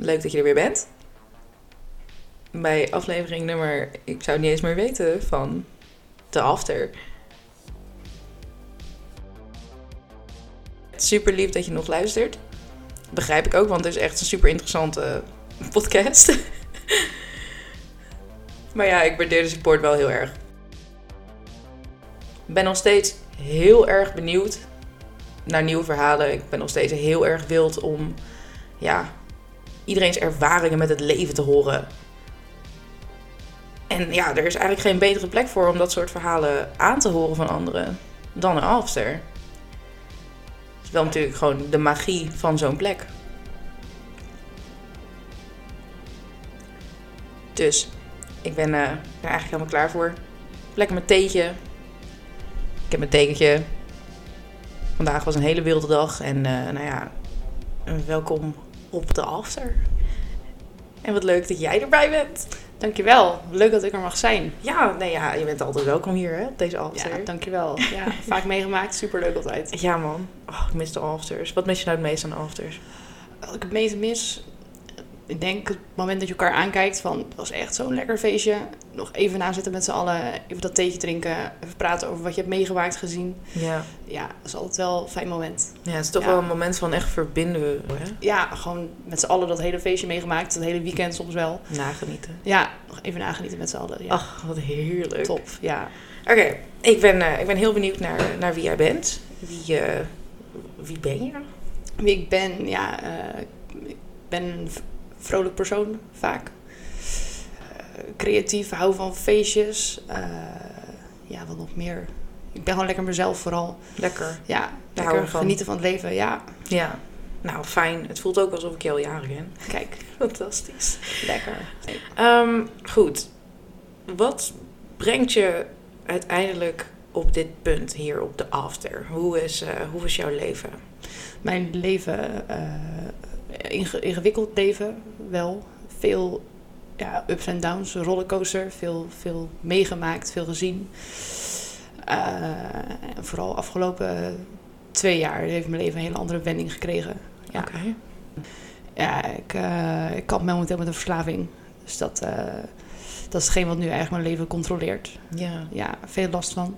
Leuk dat je er weer bent. Bij aflevering nummer, ik zou het niet eens meer weten, van de After. Super lief dat je nog luistert. Begrijp ik ook, want het is echt een super interessante podcast. maar ja, ik waardeer de support wel heel erg. Ik ben nog steeds heel erg benieuwd naar nieuwe verhalen. Ik ben nog steeds heel erg wild om ja, iedereen's ervaringen met het leven te horen. En ja, er is eigenlijk geen betere plek voor om dat soort verhalen aan te horen van anderen dan een after. Het is wel natuurlijk gewoon de magie van zo'n plek. Dus ik ben er eigenlijk helemaal klaar voor. Lekker mijn theetje. Ik heb mijn tekentje. Vandaag was een hele wilde dag en uh, nou ja, welkom op de after. En wat leuk dat jij erbij bent. Dankjewel. Leuk dat ik er mag zijn. Ja, nee, ja je bent altijd welkom hier, hè, op deze after. Ja, dankjewel. Ja, vaak meegemaakt. Superleuk altijd. Ja, man. Oh, ik mis de afters. Wat mis je nou het meest aan de afters? Wat ik het meest mis, ik denk het moment dat je elkaar aankijkt van het was echt zo'n lekker feestje. Nog even na zitten met z'n allen, even dat theetje drinken, even praten over wat je hebt meegemaakt, gezien. Ja. Ja, dat is altijd wel een fijn moment. Ja, het is toch Ja. wel een moment van echt verbinden, hè? Ja, gewoon met z'n allen dat hele feestje meegemaakt, het hele weekend soms wel. Nagenieten. Ja, nog even nagenieten met z'n allen. Ja, Ach, wat heerlijk. top. Ja. Oké, ik, ben, eh, ik ben heel benieuwd naar, naar wie jij bent. Wie, eh, wie ben je? Wie ik ben, ja, eh, ik ben vrolijk persoon vaak. Eh, creatief, hou van feestjes. Eh, ja, wat nog meer. Ik ben gewoon lekker mezelf vooral. Lekker. Ja, lekker genieten van het leven. Ja, Ja. Nou, fijn. Het voelt ook alsof ik je al jaren ken. kijk, Fantastisch. lekker. Ehm, goed. Wat brengt je uiteindelijk op dit punt hier op de after? Hoe is, eh, hoe is jouw leven? Mijn leven, ingewikkeld leven wel. Veel ja, ups en downs, een rollercoaster. Veel, veel meegemaakt, veel gezien. Eh, en vooral afgelopen twee jaar heeft mijn leven een hele andere wending gekregen. Ja, Oké. ja ik, eh, ik kamp momenteel met een verslaving. Dus dat, eh, dat is hetgeen wat nu eigenlijk mijn leven controleert. Ja, Ja, veel last van.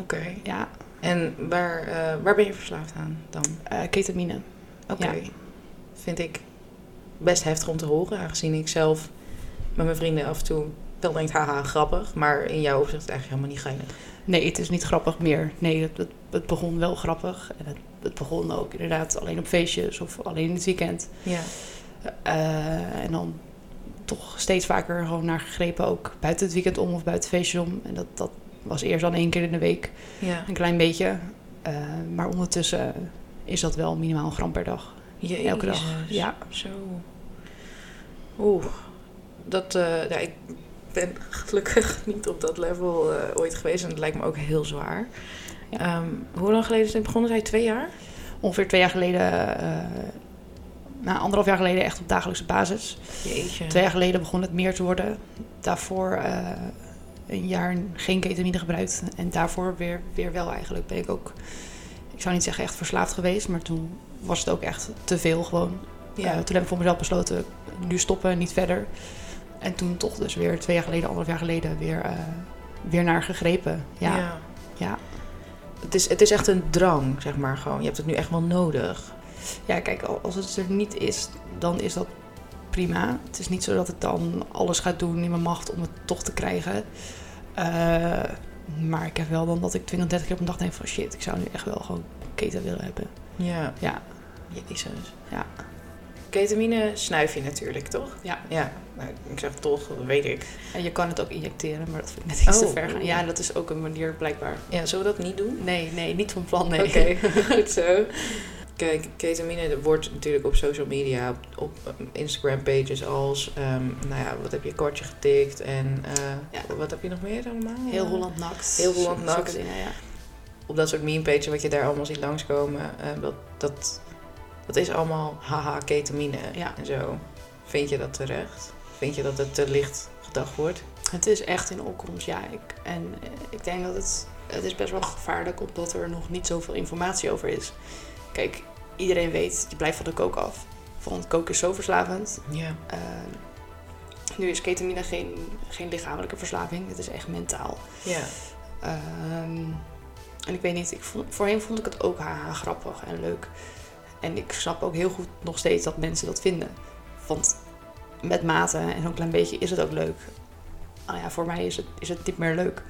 oké. Ja, En waar, eh, waar ben je verslaafd aan dan? eh, ketamine. Oké. Ja. Vind ik best heftig om te horen, aangezien ik zelf met mijn vrienden af en toe wel denk, haha, grappig. Maar in jouw opzicht eigenlijk helemaal niet geinig. Nee, het is niet grappig meer. Nee, het, het, het begon wel grappig. En het, het begon ook inderdaad alleen op feestjes of alleen in het weekend. Ja. Eh, en dan toch steeds vaker gewoon naar gegrepen, ook buiten het weekend om of buiten feestjes om. En dat, dat was eerst dan één keer in de week, Ja. een klein beetje. Eh, maar ondertussen is dat wel minimaal een gram per dag. Jezus. Elke dag. Ja. Zo. Oeh. Dat, eh, ik ben gelukkig niet op dat level eh, ooit geweest. En dat lijkt me ook heel zwaar. Ja. Ehm, hoe lang geleden is het begonnen? Zei je twee jaar? Ongeveer twee jaar geleden, eh nou, anderhalf jaar geleden echt op dagelijkse basis. Jeetje. Twee jaar geleden begon het meer te worden. Daarvoor een jaar geen ketamine gebruikt. En daarvoor weer, weer wel eigenlijk. Ben ik ook, ik zou niet zeggen echt verslaafd geweest. Maar toen was het ook echt te veel gewoon. Ja. Eh, toen heb ik voor mezelf besloten, nu stoppen, niet verder. En toen toch dus weer twee jaar geleden, anderhalf jaar geleden, weer, eh, weer naar gegrepen. Ja, ja. ja. Het, is, het is echt een drang, zeg maar. Gewoon. Je hebt het nu echt wel nodig. Ja, kijk, al- als het er niet is, dan is dat prima. Het is niet zo dat ik dan alles ga doen in mijn macht om het toch te krijgen. Eh, maar ik heb wel dan dat ik 20, 30 keer op een dag denk van shit, ik zou nu echt wel gewoon keten willen hebben. Ja. Ja, Jezus. ja. Ketamine snuif je natuurlijk, toch? Ja. Ja. Nou, ik zeg toch, dat weet ik. En je kan het ook injecteren, maar dat vind ik net iets te Oh. ver gaan. Ja, dat is ook een manier blijkbaar. Ja, zullen we dat niet doen? Nee, nee, niet van plan, nee. Oké, goed zo. Kijk, ketamine wordt natuurlijk op social media, op, op Instagram pages als, ehm, nou ja, wat heb je, kortje getikt en eh, Ja. wat heb je nog meer allemaal? Heel Holland nakt. Heel Holland dingen, ja. Op dat soort meme pages wat je daar allemaal ziet langskomen, eh, dat, dat, dat is allemaal haha ketamine Ja. en zo. Vind je dat terecht? Vind je dat het te licht gedacht wordt? Het is echt in opkomst, ja. Ik, en eh, ik denk dat het, het is best wel gevaarlijk omdat er nog niet zoveel informatie over is. Kijk, iedereen weet, je blijft van de kook af. Want koken is zo verslavend. Ja. Eh, nu is ketamine geen, geen lichamelijke verslaving, het is echt mentaal. Ja. Ehm, en ik weet niet, ik vond, voorheen vond ik het ook haha grappig en leuk. En ik snap ook heel goed nog steeds dat mensen dat vinden. Want met mate en zo'n klein beetje is het ook leuk. Nou ja, voor mij is het, is het niet meer leuk.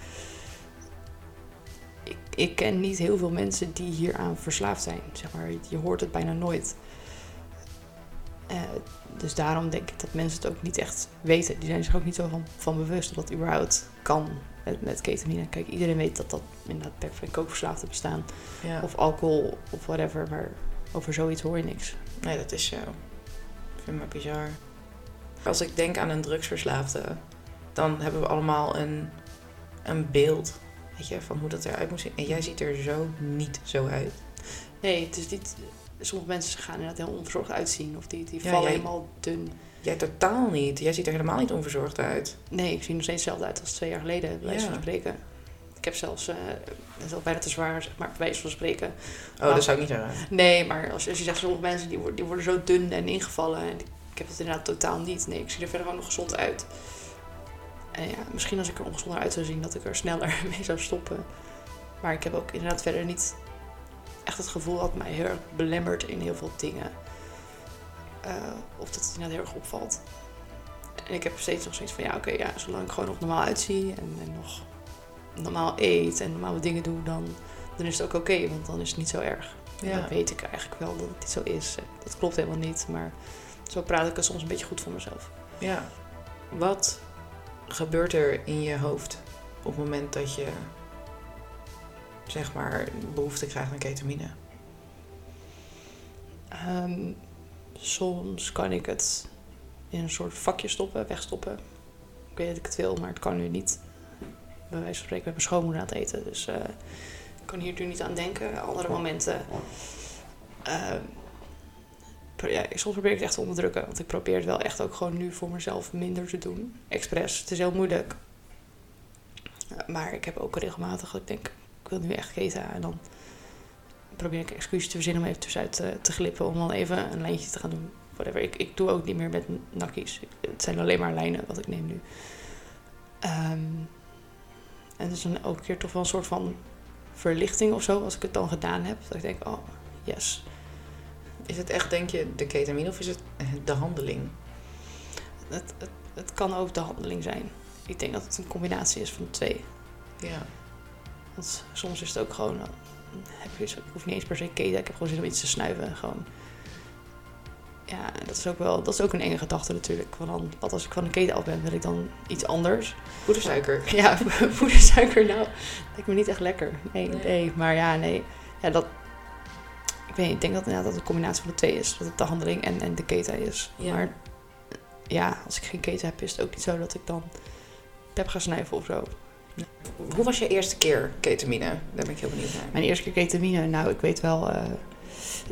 Ik, ik ken niet heel veel mensen die hieraan verslaafd zijn. Zeg maar, je hoort het bijna nooit. Eh, dus daarom denk ik dat mensen het ook niet echt weten. Die zijn zich ook niet zo van, van bewust dat dat überhaupt kan met, met ketamine. Kijk, iedereen weet dat dat inderdaad pep- en kookverslaafden bestaan. ja. Of alcohol of whatever. Maar over zoiets hoor je niks. Nee, dat is zo. Ik vind het maar bizar. Als ik denk aan een drugsverslaafde, dan hebben we allemaal een, een beeld weet je, van hoe dat eruit moet zien. En jij ziet er zo niet zo uit. Nee, het is niet... Sommige mensen gaan inderdaad heel onverzorgd uitzien. Of die, die Ja, vallen jij- helemaal dun. Jij totaal niet. Jij ziet er helemaal niet onverzorgd uit. Nee, ik zie er nog steeds hetzelfde uit als twee jaar geleden, bij Ja. spreken. Ik heb zelfs, dat is al bijna te zwaar, zeg maar, bij wijze van spreken. Oh, dat zou ik niet zeggen. Nee, maar als, als je zegt, sommige mensen die worden, die worden zo dun en ingevallen. En ik heb dat inderdaad totaal niet. Nee, ik zie er verder gewoon nog gezond uit. En ja, misschien als ik er ongezonder uit zou zien, dat ik er sneller mee zou stoppen. Maar ik heb ook inderdaad verder niet echt het gevoel dat mij heel erg belemmert in heel veel dingen. Eh, of dat het inderdaad heel erg opvalt. En ik heb steeds nog zoiets van, ja oké, ja, zolang ik gewoon nog normaal uitzie en, en nog normaal eet en normaal wat dingen doe, dan, dan is het ook oké, want dan is het niet zo erg. En dan weet ik eigenlijk wel dat het niet zo is. Dat klopt helemaal niet, maar zo praat ik er soms een beetje goed voor mezelf. Ja. Wat gebeurt er in je hoofd op het moment dat je, zeg maar, behoefte krijgt aan ketamine? Ehm, soms kan ik het in een soort vakje stoppen, wegstoppen. Ik weet dat ik het wil, maar het kan nu niet. Bij wijze van spreken, we hebben schoonmoeder aan het eten, dus eh, ik kan hier nu niet aan denken. Andere momenten. ehm, ja, soms probeer ik het echt te onderdrukken, want ik probeer het wel echt ook gewoon nu voor mezelf minder te doen. Expres. Het is heel moeilijk. Maar ik heb ook regelmatig dat ik denk, ik wil nu echt keta. En dan probeer ik excuses te verzinnen om even tussenuit te, te glippen. Om dan even een lijntje te gaan doen. Whatever. Ik, ik doe ook niet meer met nakkies. Het zijn alleen maar lijnen wat ik neem nu. Ehm, en het is dan ook een keer toch wel een soort van verlichting of zo. Als ik het dan gedaan heb. Dat ik denk, oh, yes. Is het echt, denk je, de ketamine of is het de handeling? Het, het, het kan ook de handeling zijn. Ik denk dat het een combinatie is van twee. Ja. Want soms is het ook gewoon... Heb je, ik hoef niet eens per se keten. Ik heb gewoon zin om iets te snuiven. en Gewoon. Ja, dat is ook wel... Dat is ook een enge gedachte natuurlijk. Want dan, wat als ik van de keten af ben, wil ik dan iets anders? Poedersuiker. Ja, poedersuiker nou, lijkt me niet echt lekker. Nee, Nee. nee. Maar ja, nee. Ja, dat... Ik weet niet, ik denk dat inderdaad dat het een combinatie van de twee is. Dat het de handeling en, en de keten is. Ja. Maar ja, als ik geen keten heb, is het ook niet zo dat ik dan pep ga snuiven of zo. Hoe was je eerste keer ketamine? Daar ben ik heel benieuwd naar. Mijn eerste keer ketamine, nou, ik weet wel... eh,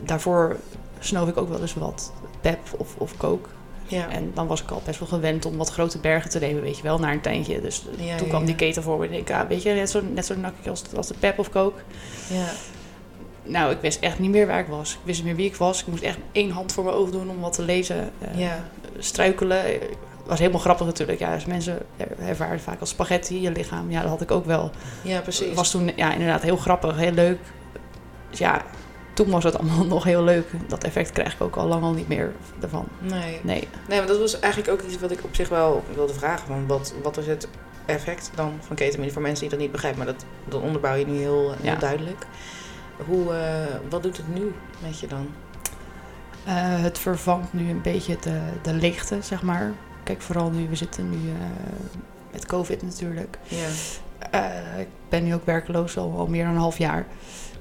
daarvoor snoof ik ook wel eens wat pep of, of coke. Ja. En dan was ik al best wel gewend om wat grote bergen te nemen, weet je wel, naar een tijdje. Dus Ja, toen ja, kwam die keten voor me. En ik denk, ah, weet je, net zo, net zo nakkie als, als de pep of coke. ja. Nou, ik wist echt niet meer waar ik was. Ik wist niet meer wie ik was. Ik moest echt één hand voor mijn ogen doen om wat te lezen. Ja. Struikelen. Was helemaal grappig natuurlijk. Ja, dus mensen ervaren vaak als spaghetti, je lichaam. Ja, dat had ik ook wel. ja, precies. Het was toen ja, inderdaad heel grappig, heel leuk. Dus ja, toen was het allemaal nog heel leuk. Dat effect krijg ik ook al lang al niet meer ervan. Nee. Nee. nee, maar dat was eigenlijk ook iets wat ik op zich wel wilde vragen. Van wat, wat is het effect dan van ketamine voor mensen die dat niet begrijpen? Maar dat, dat onderbouw je nu heel, heel Ja. duidelijk. Hoe, eh, wat doet het nu met je dan? Eh, het vervangt nu een beetje de, de leegte, zeg maar. Kijk, vooral nu, we zitten nu eh, met COVID natuurlijk. Ja. Ik ben nu ook werkloos al, al meer dan een half jaar.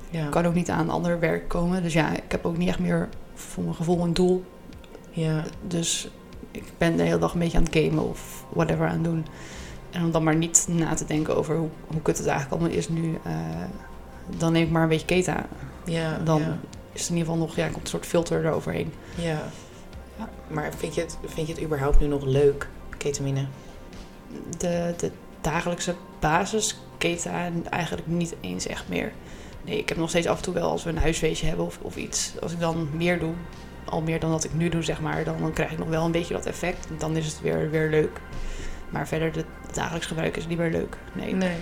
Ja. Ik kan ook niet aan ander werk komen. Dus ja, ik heb ook niet echt meer voor mijn gevoel een doel. ja. Dus ik ben de hele dag een beetje aan het gamen of whatever aan het doen. En om dan maar niet na te denken over hoe, hoe kut het eigenlijk allemaal is nu. eh, dan neem ik maar een beetje keta. Ja. Dan ja. is er in ieder geval nog, ja, komt een soort filter eroverheen. Ja. Ja. Maar vind je, het, vind je het überhaupt nu nog leuk, ketamine? de, de dagelijkse basis keta eigenlijk niet eens echt meer. Nee, ik heb nog steeds af en toe wel als we een huisfeestje hebben of, of iets. Als ik dan meer doe, al meer dan dat ik nu doe, zeg maar, dan, dan krijg ik nog wel een beetje dat effect. Dan is het weer, weer leuk. Maar verder, het dagelijks gebruik is niet meer leuk. Nee. Nee.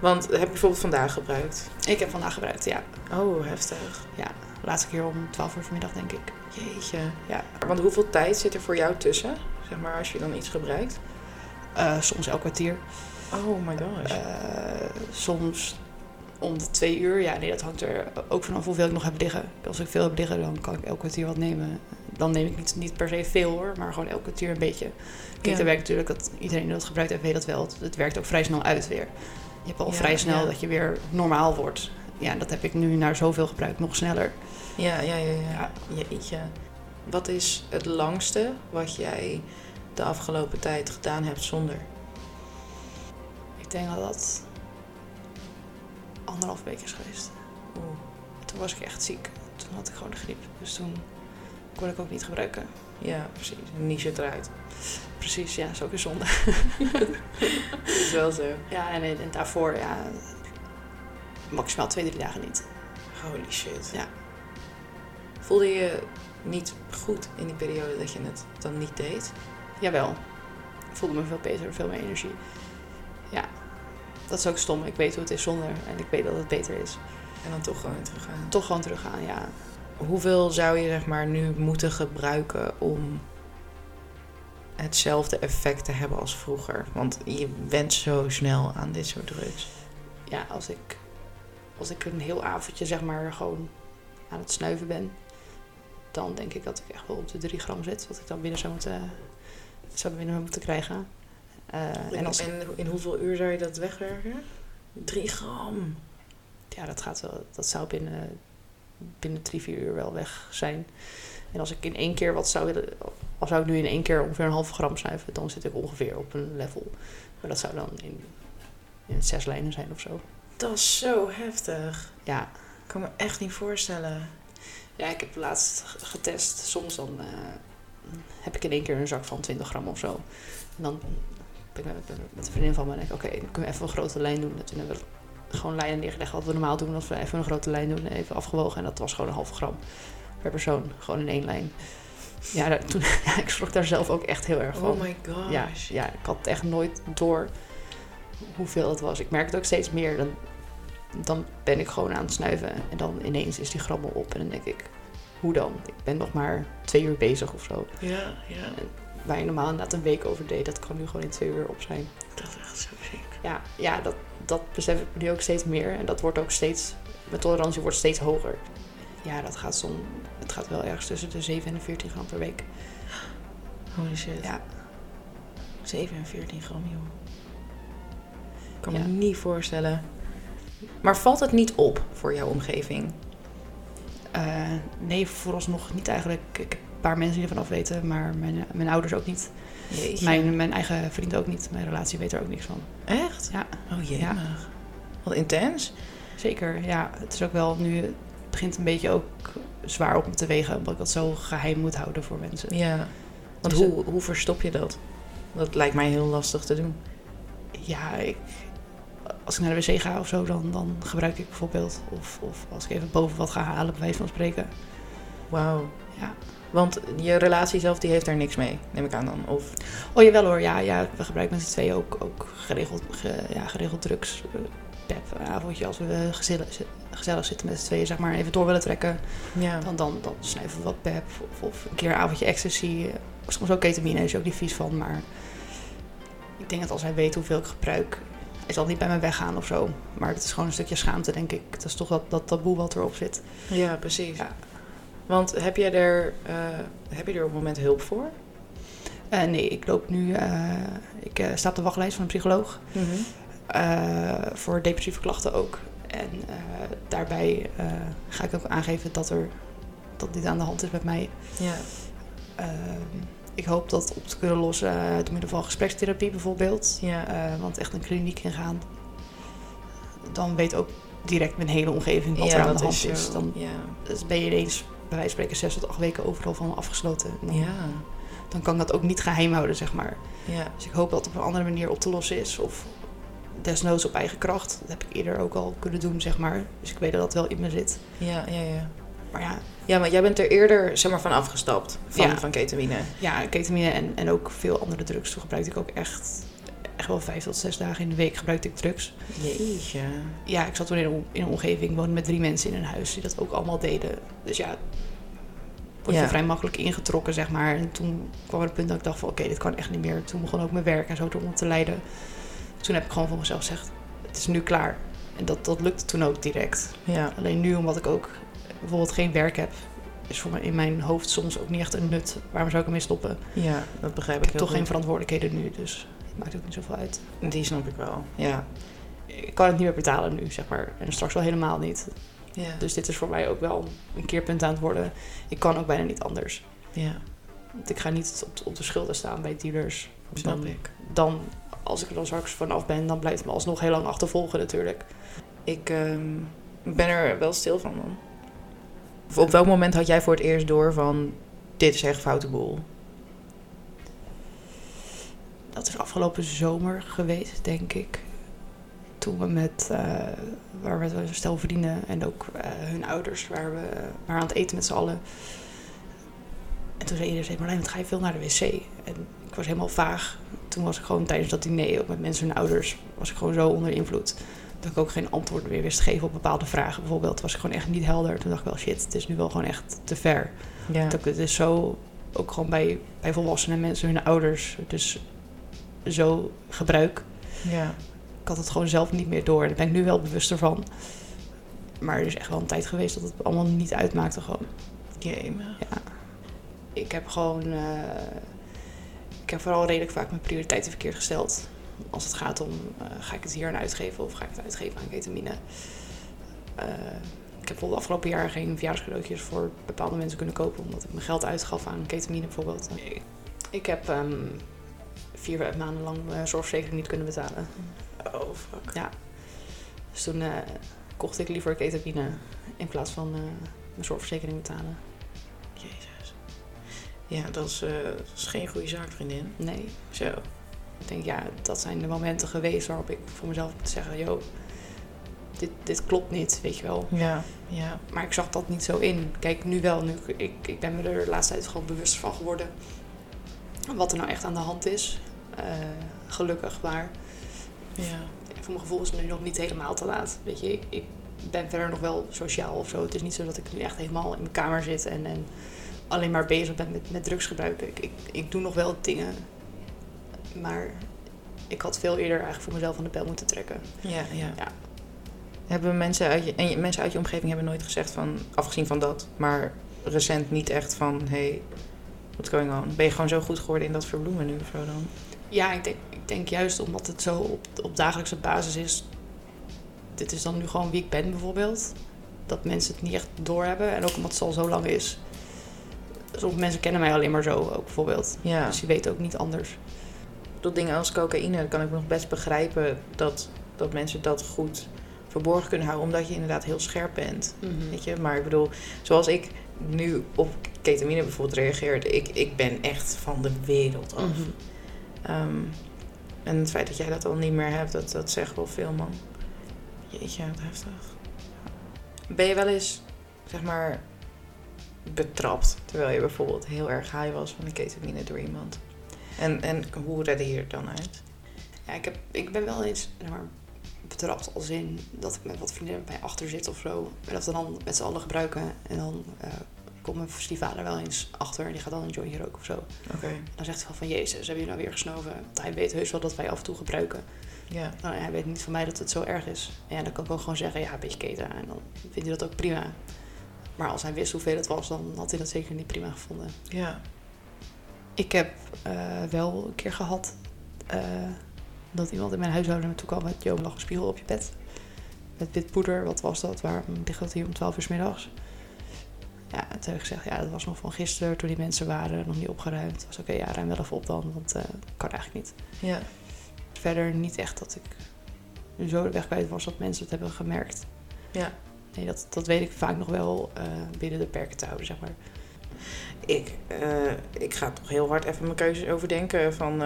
Want heb je bijvoorbeeld vandaag gebruikt? Ik heb vandaag gebruikt, ja. Oh, heftig. Laatste keer om 12 uur vanmiddag, denk ik. Jeetje. Ja. Want hoeveel tijd zit er voor jou tussen? Zeg maar, als je dan iets gebruikt? Eh, soms elk kwartier. Oh my gosh. Eh, soms om de twee uur. Ja, nee, dat hangt er ook vanaf hoeveel ik nog heb liggen. Als ik veel heb liggen, dan kan ik elk kwartier wat nemen. Dan neem ik niet, niet per se veel hoor, maar gewoon elk kwartier een beetje. Kijk, Ja. werkt natuurlijk, dat iedereen die dat gebruikt heeft, weet dat wel. Het, het werkt ook vrij snel uit weer. Je hebt al Ja, vrij snel ja. dat je weer normaal wordt. Ja, dat heb ik nu naar zoveel gebruik nog sneller. Ja, ja, ja, ja. Jeetje. Wat is het langste wat jij de afgelopen tijd gedaan hebt zonder? Ik denk dat dat anderhalf week is geweest. Oeh. Toen was ik echt ziek. Toen had ik gewoon de griep. Dus toen kon ik ook niet gebruiken. Ja, precies. Niche eruit. Precies, ja, is ook een zonde. Dat is wel zo. Ja, en, en daarvoor, ja, maximaal twee, drie dagen niet. Holy shit. Ja. Voelde je niet goed in die periode dat je het dan niet deed? Jawel, ik voelde me veel beter, veel meer energie. Ja, dat is ook stom. Ik weet hoe het is zonder en ik weet dat het beter is. En dan toch gewoon teruggaan. Toch gewoon teruggaan, ja. Hoeveel zou je zeg maar nu moeten gebruiken om hetzelfde effect te hebben als vroeger? Want je went zo snel aan dit soort drugs. Ja, als ik, als ik een heel avondje zeg maar gewoon aan het snuiven ben, dan denk ik dat ik echt wel op de 3 gram zit. Wat ik dan binnen zou moeten, zou binnen moeten krijgen. Eh, en als, en in hoeveel uur zou je dat wegwerken? Drie gram. ja, dat gaat wel, dat zou binnen, binnen drie, vier uur wel weg zijn. En als ik in één keer wat zou willen, al zou ik nu in één keer ongeveer een halve gram snuiven, dan zit ik ongeveer op een level. Maar dat zou dan in, in zes lijnen zijn of zo. Dat is zo heftig. Ja, Ik kan me echt niet voorstellen. ja ik heb laatst getest. Soms dan eh, heb ik in één keer een zak van 20 gram of zo. En dan ben ik met, met een vriendin van me en denk ik, oké, dan kunnen we even een grote lijn doen. En toen hebben we gewoon lijnen neergelegd wat we normaal doen. Als we even een grote lijn doen, even afgewogen. En dat was gewoon een halve gram per persoon. Gewoon in één lijn. Ja, daar- toen, ja, ik schrok daar zelf ook echt heel erg van. Oh my gosh. ja, ja, ik had echt nooit door hoeveel het was. Ik merk het ook steeds meer. Dan, dan ben ik gewoon aan het snuiven. En dan ineens is die grammel op. En dan denk ik, hoe dan? Ik ben nog maar twee uur bezig of zo. Ja, ja. Waar je normaal inderdaad een week over deed, dat kan nu gewoon in twee uur op zijn. Dat is echt zo ziek. Ja, ja dat, dat besef ik nu ook steeds meer. En dat wordt ook steeds, mijn tolerantie wordt steeds hoger. Ja, dat gaat zo'n, het gaat wel ergens tussen de 7 en de 14 gram per week. Holy shit. Ja, 7 en 14 gram, joh. Ik kan Ja. me niet voorstellen. Maar valt het niet op voor jouw omgeving? Eh, nee, vooralsnog niet eigenlijk. Ik paar mensen die ervan af weten, maar mijn, mijn ouders ook niet. Jeetje. Mijn, mijn eigen vriend ook niet. Mijn relatie weet er ook niks van. Echt? Ja. Oh jee. Ja. Wat intens. Zeker, ja. Het is ook wel nu, het begint een beetje ook zwaar op me te wegen, omdat ik dat zo geheim moet houden voor mensen. Ja. Want Dus, hoe, hoe verstop je dat? Dat lijkt mij heel lastig te doen. Ja, ik, als ik naar de wc ga of zo, dan, dan gebruik ik bijvoorbeeld. Of, of als ik even boven wat ga halen, bij wijze van spreken. Wauw. Ja. Want je relatie zelf, die heeft daar niks mee, neem ik aan dan. Of, Oh jawel hoor, ja, ja we gebruiken met z'n tweeën ook, ook geregeld, ge- ja, geregeld drugs. eh, Pep, een avondje als we gezellig, gezellig zitten met z'n tweeën, zeg maar, even door willen trekken. ja. Dan, dan, dan snuiven we wat pep of, of een keer een avondje ecstasy. Soms ook ketamine, is ook niet vies van. Maar ik denk dat als hij weet hoeveel ik gebruik, hij zal niet bij me weggaan of zo. Maar het is gewoon een stukje schaamte, denk ik. Het is toch dat, dat taboe wat erop zit. ja, precies. Ja. Want heb je, er, eh, heb je er op het moment hulp voor? Eh, nee, ik loop nu, eh, ik sta op de wachtlijst van een psycholoog. eh, voor depressieve klachten ook. En daarbij ga ik ook aangeven dat er dat dit aan de hand is met mij. Ja. Ehm, ik hoop dat op te kunnen lossen door middel van gesprekstherapie bijvoorbeeld. Ja. Want echt een kliniek ingaan, dan weet ook direct mijn hele omgeving wat ja, er aan de hand is. Dan Ja. dus ben je ineens bij wijze van spreken zes tot acht weken overal van afgesloten. En Dan, Ja. dan kan ik dat ook niet geheim houden, zeg maar. Ja. Dus ik hoop dat het op een andere manier op te lossen is. Of desnoods op eigen kracht. Dat heb ik eerder ook al kunnen doen, zeg maar. Dus ik weet dat dat wel in me zit. Ja, ja, ja. Maar ja, Ja, maar jij bent er eerder zeg maar, van afgestapt, van, Ja. van ketamine. ja ketamine en, en ook veel andere drugs. Toen gebruikte ik ook echt, echt wel vijf tot zes dagen in de week gebruikte ik drugs. Jeetje. Ja, ik zat toen in een, in een omgeving, woonde met drie mensen in een huis die dat ook allemaal deden. Dus ja, word je Ja. vrij makkelijk ingetrokken, zeg maar. En toen kwam er het punt dat ik dacht van, oké, dit kan echt niet meer. Toen begon ook mijn werk en zo eronder te leiden. Toen heb ik gewoon voor mezelf gezegd, het is nu klaar. En dat, dat lukte toen ook direct. Ja. Alleen nu, omdat ik ook bijvoorbeeld geen werk heb, is voor mij in mijn hoofd soms ook niet echt een nut. Waarom zou ik ermee stoppen? ja, dat begrijp Ik ik heb toch geen verantwoordelijkheden nu, dus maakt ook niet zoveel uit. Die snap ik wel. Ja. Ik kan het niet meer betalen nu, zeg maar. En straks wel helemaal niet. Ja. Dus dit is voor mij ook wel een keerpunt aan het worden. Ik kan ook bijna niet anders. ja, Want ik ga niet op, op de schulden staan bij dealers. snap Dan, ik. dan, als ik er dan straks vanaf ben, dan blijft het me alsnog heel lang achtervolgen natuurlijk. Ik ehm, ben er wel stil van dan. Of op welk moment had jij voor het eerst door van... Dit is echt foute boel? Dat is afgelopen zomer geweest, denk ik. Toen we met, eh waar we met een stel vrienden en ook eh, hun ouders waar we waren aan het eten met z'n allen. En toen zei iedereen, zei, Marlijn, wat ga je veel naar de wc? En ik was helemaal vaag. Toen was ik gewoon tijdens dat diner, ook met mensen hun ouders, was ik gewoon zo onder invloed. Dat ik ook geen antwoord meer wist te geven op bepaalde vragen. Bijvoorbeeld was ik gewoon echt niet helder. Toen dacht ik wel, shit, het is nu wel gewoon echt te ver. Ja. Dat het is zo, ook gewoon bij, bij volwassenen mensen, hun ouders, dus zo gebruik. ja. Ik had het gewoon zelf niet meer door. Daar ben ik nu wel bewuster van. Maar er is echt wel een tijd geweest dat het allemaal niet uitmaakte gewoon. Ja. Ik heb gewoon... eh, ik heb vooral redelijk vaak mijn prioriteiten verkeerd gesteld. Als het gaat om, eh, ga ik het hier aan uitgeven of ga ik het uitgeven aan ketamine? Eh, ik heb bijvoorbeeld afgelopen jaar geen verjaarscadeautjes voor bepaalde mensen kunnen kopen. Omdat ik mijn geld uitgaf aan ketamine bijvoorbeeld. Ik, ik heb ehm, vier maanden lang mijn zorgverzekering niet kunnen betalen. Oh, fuck. Dus toen eh, kocht ik liever ketamine in plaats van eh, mijn zorgverzekering betalen. Jezus. Ja, dat is, eh, dat is geen goede zaak, vriendin. Nee, Zo. ik denk ja, dat zijn de momenten geweest waarop ik voor mezelf moet zeggen, yo, dit, dit klopt niet, weet je wel. Ja, ja. Maar ik zag dat niet zo in. Kijk, nu wel. Nu, ik, ik ben me er de laatste tijd gewoon bewust van geworden. Wat er nou echt aan de hand is. Eh, gelukkig, maar Ja. voor mijn gevoel is het nu nog niet helemaal te laat. Weet je, ik, ik ben verder nog wel sociaal of zo. Het is niet zo dat ik nu echt helemaal in mijn kamer zit en, en alleen maar bezig ben met, met drugs gebruiken. Ik, ik, ik doe nog wel dingen, maar ik had veel eerder eigenlijk voor mezelf aan de bel moeten trekken. Ja, ja. Ja. Hebben mensen uit, je, en mensen uit je omgeving hebben nooit gezegd van, afgezien van dat, maar recent niet echt van, hey, what's going on? Ben je gewoon zo goed geworden in dat verbloemen nu of zo dan? Ja, ik denk, ik denk juist omdat het zo op, op dagelijkse basis is. Dit is dan nu gewoon wie ik ben bijvoorbeeld. Dat mensen het niet echt doorhebben. En ook omdat het al zo lang is. Sommige mensen kennen mij alleen maar zo ook bijvoorbeeld. Ja, Dus die weten ook niet anders. dat dingen als cocaïne, kan ik nog best begrijpen dat, dat mensen dat goed verborgen kunnen houden, omdat je inderdaad heel scherp bent. Weet je, maar ik bedoel, zoals ik nu op ketamine bijvoorbeeld reageerde, ik, ik ben echt van de wereld af. Mhm. Ehm, en het feit dat jij dat al niet meer hebt, dat, dat zegt wel veel, man. Jeetje, wat heftig. Ben je wel eens, zeg maar, betrapt terwijl je bijvoorbeeld heel erg high was van de ketamine door iemand? En, en hoe redde je er dan uit? Ja, ik, heb, ik ben wel eens maar, betrapt als in dat ik met wat vriendinnen bij achter zit of zo. En dat we dan met z'n allen gebruiken. En dan eh, komt mijn stiefvader wel eens achter en die gaat dan een jointje roken of zo. Oké, Dan zegt hij van, van Jezus, hebben jullie nou weer gesnoven? Want hij weet heus wel dat wij af en toe gebruiken. ja. Nou, hij weet niet van mij dat het zo erg is. En ja, dan kan ik ook gewoon zeggen, ja, een beetje keten. En dan vindt hij dat ook prima. Maar als hij wist hoeveel het was, dan had hij dat zeker niet prima gevonden. Ja, Ik heb eh, wel een keer gehad eh, dat iemand in mijn huishouden naartoe kwam met... Jo, er lag een spiegel op je bed. Met wit poeder, wat was dat? Waarom ligt dat hier om 12 uur 's middags? Ja, toen heb ik gezegd, ja, dat was nog van gisteren toen die mensen waren, nog niet opgeruimd. Het was oké, ja, ruim wel even op dan, want eh kan eigenlijk niet. ja. Verder niet echt dat ik zo de weg kwijt was dat mensen het hebben gemerkt. Ja. Nee, dat, dat weet ik vaak nog wel eh, binnen de perken te houden, zeg maar. Ik, eh, ik ga toch heel hard even mijn keuzes overdenken. Van,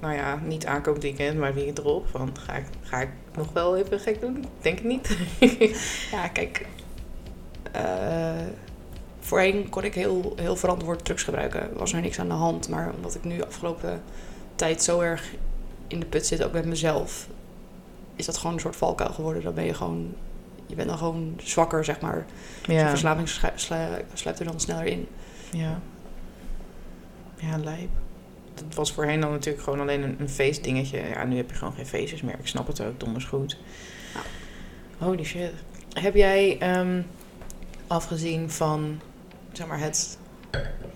nou ja, niet aankomend weekend, maar weekend erop. Van, ga ik, ga ik nog wel even gek doen? Denk ik niet. Ja, kijk. eh, voorheen kon ik heel, heel verantwoord drugs gebruiken. Was er niks aan de hand. Maar omdat ik nu afgelopen tijd zo erg in de put zit, ook met mezelf, is dat gewoon een soort valkuil geworden. Dan ben je gewoon, je bent dan gewoon zwakker, zeg maar. Je Ja. verslaving slu- slu- sluipt er dan sneller in. Ja. Ja, lijp. Dat was voorheen dan natuurlijk gewoon alleen een, een feestdingetje. Ja, nu heb je gewoon geen feestjes meer. Ik snap het ook, donders goed. Ja. Holy shit. Heb jij, ehm, afgezien van, zeg maar, het,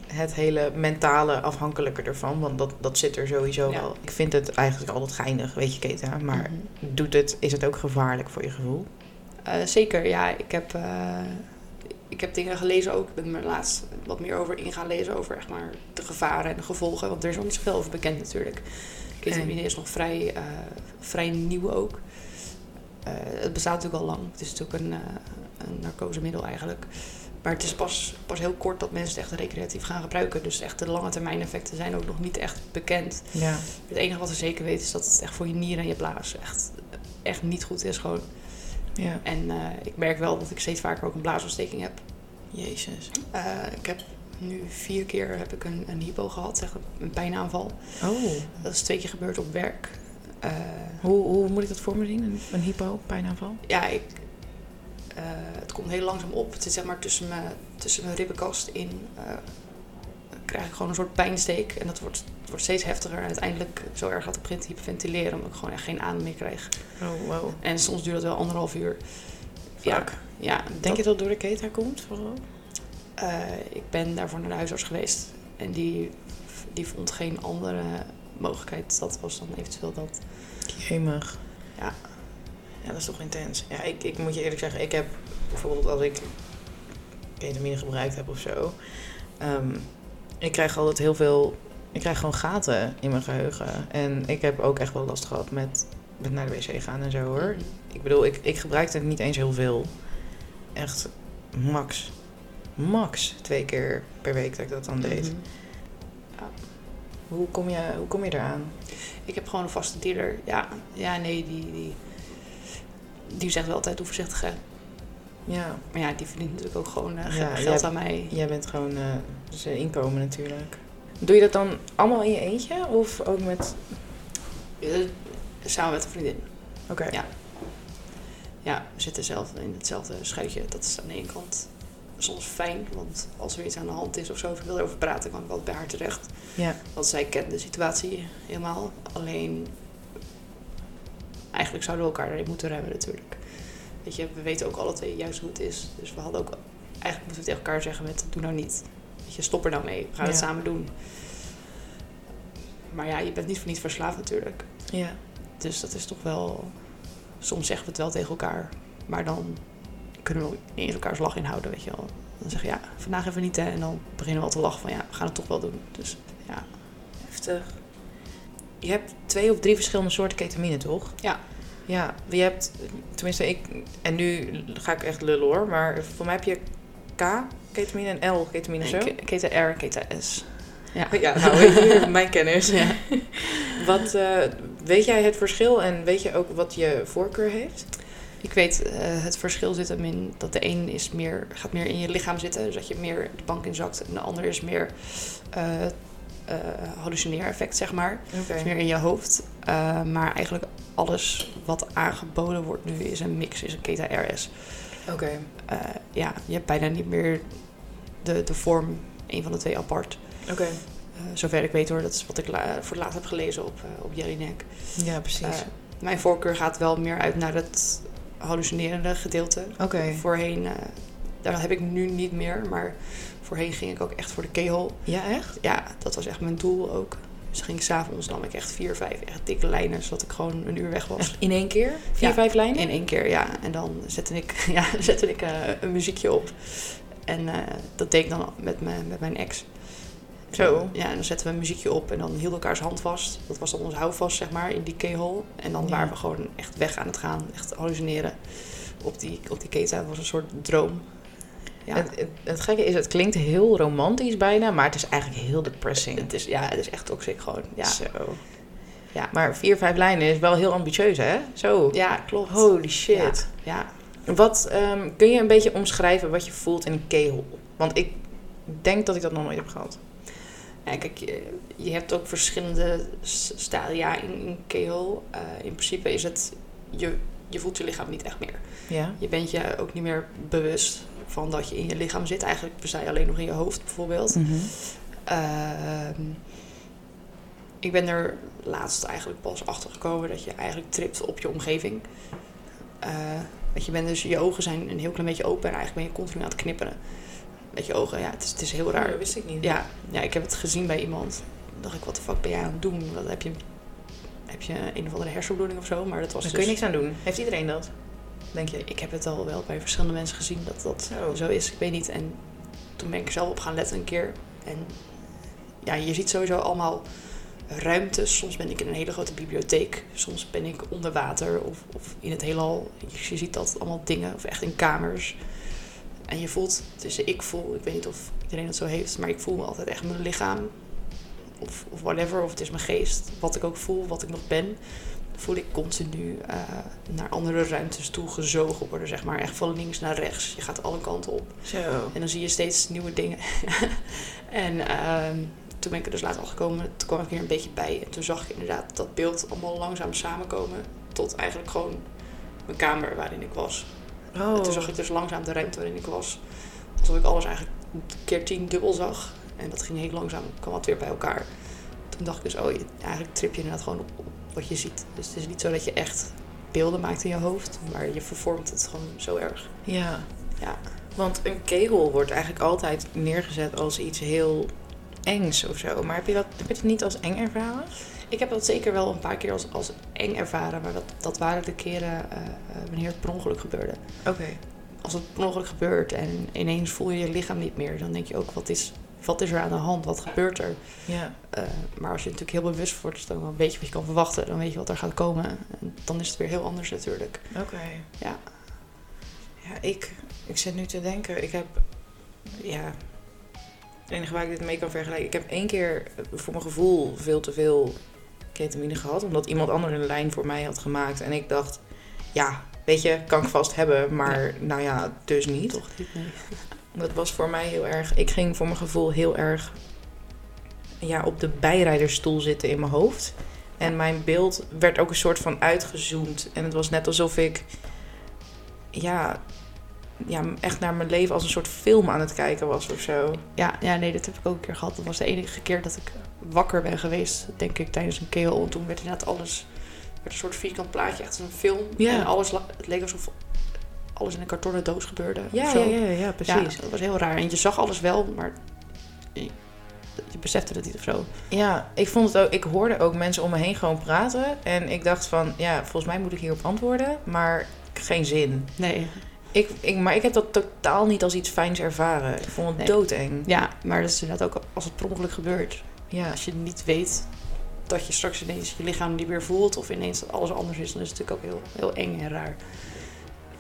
het hele mentale afhankelijke ervan... want dat, dat zit er sowieso Ja. wel. Ik vind het eigenlijk altijd geinig, weet je, Keta. Maar Mhm. doet het, is het ook gevaarlijk voor je gevoel? Eh, zeker, ja. Ik heb, eh, ik heb dingen gelezen ook. Ik ben er laatst wat meer over in gaan lezen. Over echt maar de gevaren en de gevolgen. Want er is niet zoveel over bekend natuurlijk. Ketamine is nog vrij, eh, vrij nieuw ook. Het bestaat natuurlijk al lang. Het is natuurlijk een, een narcosemiddel eigenlijk. Maar het is pas, pas heel kort dat mensen het echt recreatief gaan gebruiken. Dus echt de lange termijn effecten zijn ook nog niet echt bekend. Ja. Het enige wat we zeker weten is dat het echt voor je nieren en je blaas echt, echt niet goed is. Gewoon. Ja. En eh, ik merk wel dat ik steeds vaker ook een blaasontsteking heb. Jezus. Eh, ik heb nu vier keer heb ik een, een hypo gehad, zeg, een pijnaanval. Oh. Dat is twee keer gebeurd op werk. Eh, Hoe, hoe moet ik dat voor me zien? Een, een hypo, pijnaanval? ja, ik, eh, het komt heel langzaam op. Het zit zeg maar tussen mijn, tussen mijn ribbenkast in. eh, krijg ik gewoon een soort pijnsteek. En dat wordt, wordt steeds heftiger. En uiteindelijk zo erg dat ik begin te hyperventileren. Omdat ik gewoon echt geen adem meer krijg. Oh, wow. En soms duurt dat wel anderhalf uur. Ja, ja Denk dat- je dat door de keta komt? Eh, ik ben daarvoor naar de huisarts geweest. En die, die vond geen andere mogelijkheid. Dat was dan eventueel dat. Jemig. Ja. Ja, dat is toch intens. Ja, ik, ik moet je eerlijk zeggen, ik heb bijvoorbeeld als ik ketamine gebruikt heb of zo. ehm, ik krijg altijd heel veel. Ik krijg gewoon gaten in mijn geheugen. En ik heb ook echt wel last gehad met, met naar de wc gaan en zo hoor. Ik bedoel, ik, ik gebruikte het niet eens heel veel. Echt max. Max twee keer per week dat ik dat dan deed. Mhm. Hoe, kom je, hoe kom je eraan? Ik heb gewoon een vaste dealer. Ja, ja nee, die, die, die zegt wel altijd hoe voorzichtig hè. Ja, Maar ja, die verdient natuurlijk ook gewoon eh, Ja, geld aan mij. jij bent gewoon eh zijn inkomen natuurlijk. Doe je dat dan allemaal in je eentje? Of ook met... Eh, samen met een vriendin. Oké. Ja. Ja, we zitten zelf in hetzelfde schuitje. Dat is aan de ene kant soms fijn. Want als er iets aan de hand is of zo, of ik wil erover praten, kan ik wel bij haar terecht. Ja. Want zij kent de situatie helemaal. Alleen, eigenlijk zouden we elkaar erin moeten remmen natuurlijk. Weet je, we weten ook alle twee juist hoe het is. Dus we hadden ook, eigenlijk moeten we tegen elkaar zeggen met, doe nou niet. Weet je, stop er nou mee. We gaan het samen doen. Maar ja, je bent niet voor niet verslaafd natuurlijk. Ja. Dus dat is toch wel... Soms zeggen we het wel tegen elkaar. Maar dan kunnen we niet eens elkaars lach inhouden, weet je wel. Dan zeg je, ja, vandaag even niet, hè. En dan beginnen we al te lachen van, ja, we gaan het toch wel doen. Dus ja, Heftig. Je hebt twee of drie verschillende soorten ketamine, toch? Ja. Ja, je hebt, tenminste ik, en nu ga ik echt lullen hoor, maar voor mij heb je K ketamine en L ketamine zo. Keta R, Keta S. Ja. Ja, nou, weet je, mijn kennis. Ja. Wat, eh, weet jij het verschil en weet je ook wat je voorkeur heeft? Ik weet, eh, het verschil zit hem in dat de een is meer, gaat meer in je lichaam zitten. Dus dat je meer de bank inzakt. En de ander is meer eh eh, hallucineereffect, zeg maar. Is meer in je hoofd. Eh, maar eigenlijk alles wat aangeboden wordt nu is een mix, is een Keta RS. Oké. Eh, ja, je hebt bijna niet meer de, de vorm, een van de twee apart. Oké. Zover ik weet hoor, dat is wat ik la- voor het laatst heb gelezen op, eh, op Jellinek. Ja, precies. Mijn voorkeur gaat wel meer uit naar het hallucinerende gedeelte. Oké. Voorheen, daar heb ik nu niet meer, maar voorheen ging ik ook echt voor de keyhole. Ja, echt? Ja, dat was echt mijn doel ook. Dus ging ik s'avonds, nam ik echt vier, vijf echt dikke lijnen, zodat ik gewoon een uur weg was. Echt in één keer? Vier, Ja, vijf lijnen? In één keer, ja. En dan zette ik, ja, zette ik eh, een muziekje op. En eh, dat deed ik dan met, mijn met mijn ex. Zo. Ja, en dan zetten we een muziekje op en dan hielden elkaars hand vast. Dat was dan ons houvast, zeg maar, in die keyhole. En dan Ja. waren we gewoon echt weg aan het gaan, echt hallucineren. Op die, op die keta was een soort droom. Ja, Het, het, het gekke is, het klinkt heel romantisch bijna, maar het is eigenlijk heel depressing. het is, ja, het is echt toxic gewoon. Ja, Zo. Ja. Maar vier, vijf lijnen is wel heel ambitieus, hè? Zo. ja klopt. Holy shit. Ja, Wat, ehm, kun je een beetje omschrijven wat je voelt in een keyhole? Want ik denk dat ik dat nog nooit heb gehad. Ja, kijk, je, je hebt ook verschillende stadia in, in KO. Eh, in principe is het, je, je voelt je lichaam niet echt meer. Ja? Je bent je ook niet meer bewust van dat je in je lichaam zit. Eigenlijk je alleen nog in je hoofd bijvoorbeeld. Mhm. Ehm, ik ben er laatst eigenlijk pas achter gekomen dat je eigenlijk tript op je omgeving. Eh, want je bent dus, je ogen zijn een heel klein beetje open en eigenlijk ben je continu aan het knipperen. Met je ogen, ja, het is, het is heel raar. dat wist ik niet. Ja, ja, ik heb het gezien bij iemand. Toen dacht ik, wat de fuck ben jij aan het doen? Wat heb je, heb je een of andere hersenbloeding of zo? Maar dat was Daar dus... kun je niks aan doen. Heeft iedereen dat? Denk je? Ik heb het al wel bij verschillende mensen gezien dat dat Zo. zo is. Ik weet niet. En toen ben ik er zelf op gaan letten een keer. En ja, je ziet sowieso allemaal ruimtes. Soms ben ik in een hele grote bibliotheek. Soms ben ik onder water of, of in het heelal. Je ziet dat allemaal dingen. Of echt in kamers. En je voelt, dus ik voel, ik weet niet of iedereen het zo heeft, maar ik voel me altijd echt mijn lichaam. Of, of whatever, of het is mijn geest. Wat ik ook voel, wat ik nog ben voel ik continu eh, naar andere ruimtes toe gezogen worden, zeg maar. Echt van links naar rechts. Je gaat alle kanten op. Zo. En dan zie je steeds nieuwe dingen. en ehm, toen ben ik er dus later al gekomen. Toen kwam ik weer een beetje bij. En toen zag ik inderdaad dat beeld allemaal langzaam samenkomen. Tot eigenlijk gewoon mijn kamer waarin ik was. Oh. En toen zag ik dus langzaam de ruimte waarin ik was. Alsof ik alles eigenlijk keer tien dubbel zag. En dat ging heel langzaam, kwam het weer bij elkaar. Toen dacht ik dus, oh, eigenlijk trip je inderdaad gewoon op, op wat je ziet. Dus het is niet zo dat je echt beelden maakt in je hoofd. Maar je vervormt het gewoon zo erg. Ja. Ja. Want een kegel wordt eigenlijk altijd neergezet als iets heel engs of zo. Maar heb je dat, heb je het niet als eng ervaren? Ik heb dat zeker wel een paar keer als, als eng ervaren. Maar dat, dat waren de keren eh, eh, wanneer het per ongeluk gebeurde. Oké. Als het per ongeluk gebeurt en ineens voel je je lichaam niet meer. Dan denk je ook, wat is, wat is er aan de hand? Wat gebeurt er? Ja. Eh, maar als je natuurlijk heel bewust wordt, dan weet je wat je kan verwachten. Dan weet je wat er gaat komen. En dan is het weer heel anders natuurlijk. Oké. Ja. Ja, ik, ik zit nu te denken. Ik heb, ja, het enige waar ik dit mee kan vergelijken. Ik heb één keer voor mijn gevoel veel te veel ketamine gehad. Omdat iemand anders een lijn voor mij had gemaakt. En ik dacht, ja, weet je, kan ik vast hebben. Maar nou ja, dus niet. Toch niet, nee. Dat was voor mij heel erg. Ik ging voor mijn gevoel heel erg ja, op de bijrijdersstoel zitten in mijn hoofd. En mijn beeld werd ook een soort van uitgezoomd. En het was net alsof ik ja, ja, echt naar mijn leven als een soort film aan het kijken was of zo. Ja, ja, nee, dat heb ik ook een keer gehad. Dat was de enige keer dat ik wakker ben geweest, denk ik, tijdens een keel. En toen werd inderdaad alles, werd een soort vierkant plaatje, echt als een film. Ja. En alles, het leek alsof alles in een kartonnen doos gebeurde. Ja, ja, ja, ja, Ja, precies. dat was heel raar. En je zag alles wel, maar je, je besefte het niet of zo. Ja, ik vond het ook. Ik hoorde ook mensen om me heen gewoon praten. En ik dacht van, ja, volgens mij moet ik hierop antwoorden. Maar geen zin. Nee. Ik, ik, maar ik heb dat totaal niet als iets fijns ervaren. Ik vond het Nee. doodeng. Ja, maar dat is inderdaad ook als het per ongeluk gebeurt. Ja. Als je niet weet dat je straks ineens je lichaam niet meer voelt of ineens dat alles anders is, dan is het natuurlijk ook heel, heel eng en raar.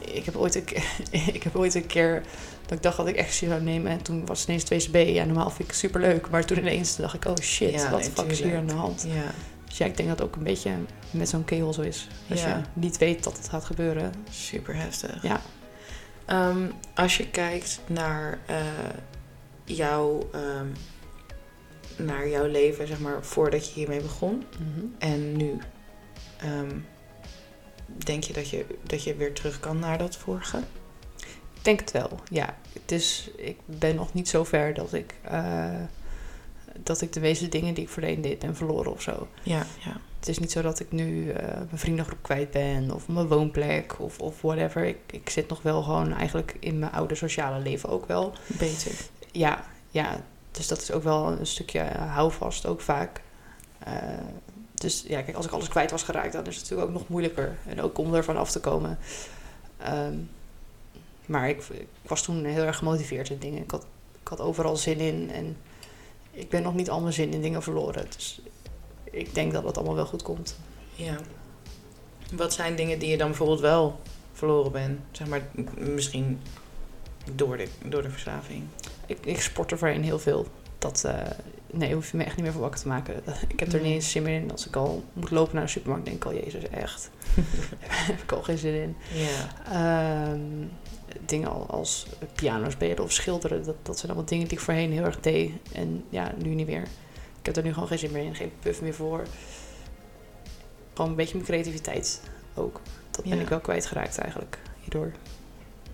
Ik heb, ooit een, keer- ik heb ooit een keer dat ik dacht dat ik ecstasy zou nemen en toen was het ineens 2CB. Ja, normaal vind ik het superleuk, maar toen ineens dacht ik, oh shit, Ja, wat fuck is hier aan de hand? Ja, Dus ja, ik denk dat het ook een beetje met zo'n kegel zo is. Als Ja. je niet weet dat het gaat gebeuren. super heftig. Ja. Ehm, als je kijkt naar eh, jouw, ehm, naar jouw leven, zeg maar, voordat je hiermee begon en nu, ehm, denk je dat, je dat je weer terug kan naar dat vorige? Ik denk het wel, ja. Dus ik ben nog niet zo ver dat ik, eh, dat ik de meeste dingen die ik voorheen deed ben verloren of zo. Ja, ja. Het is niet zo dat ik nu eh, mijn vriendengroep kwijt ben of mijn woonplek of, of whatever. Ik, ik zit nog wel gewoon eigenlijk in mijn oude sociale leven ook wel. Beter. Ja, ja. Dus dat is ook wel een stukje houvast ook vaak. Eh, dus ja, kijk, als ik alles kwijt was geraakt, dan is het natuurlijk ook nog moeilijker. En ook om ervan af te komen. Ehm, maar ik, ik was toen heel erg gemotiveerd in dingen. Ik had, ik had overal zin in. En ik ben nog niet al mijn zin in dingen verloren. Dus ik denk dat het allemaal wel goed komt. Ja. Wat zijn dingen die je dan bijvoorbeeld wel verloren bent? Zeg maar, misschien door de, door de verslaving. Ik, ik sportte voorheen heel veel. Dat, eh, nee, hoef je me echt niet meer voor wakker te maken. Ik heb er niet Nee. eens zin meer in. Als ik al moet lopen naar de supermarkt, denk ik al, jezus, echt. Daar heb ik al geen zin in. Ja. Ehm, dingen al- als piano spelen of schilderen, dat, dat zijn allemaal dingen die ik voorheen heel erg deed. En ja, nu niet meer. Ik heb er nu gewoon geen zin meer in, geen puff meer voor. Gewoon een beetje mijn creativiteit ook. Dat ben Ja. ik wel kwijtgeraakt eigenlijk, hierdoor.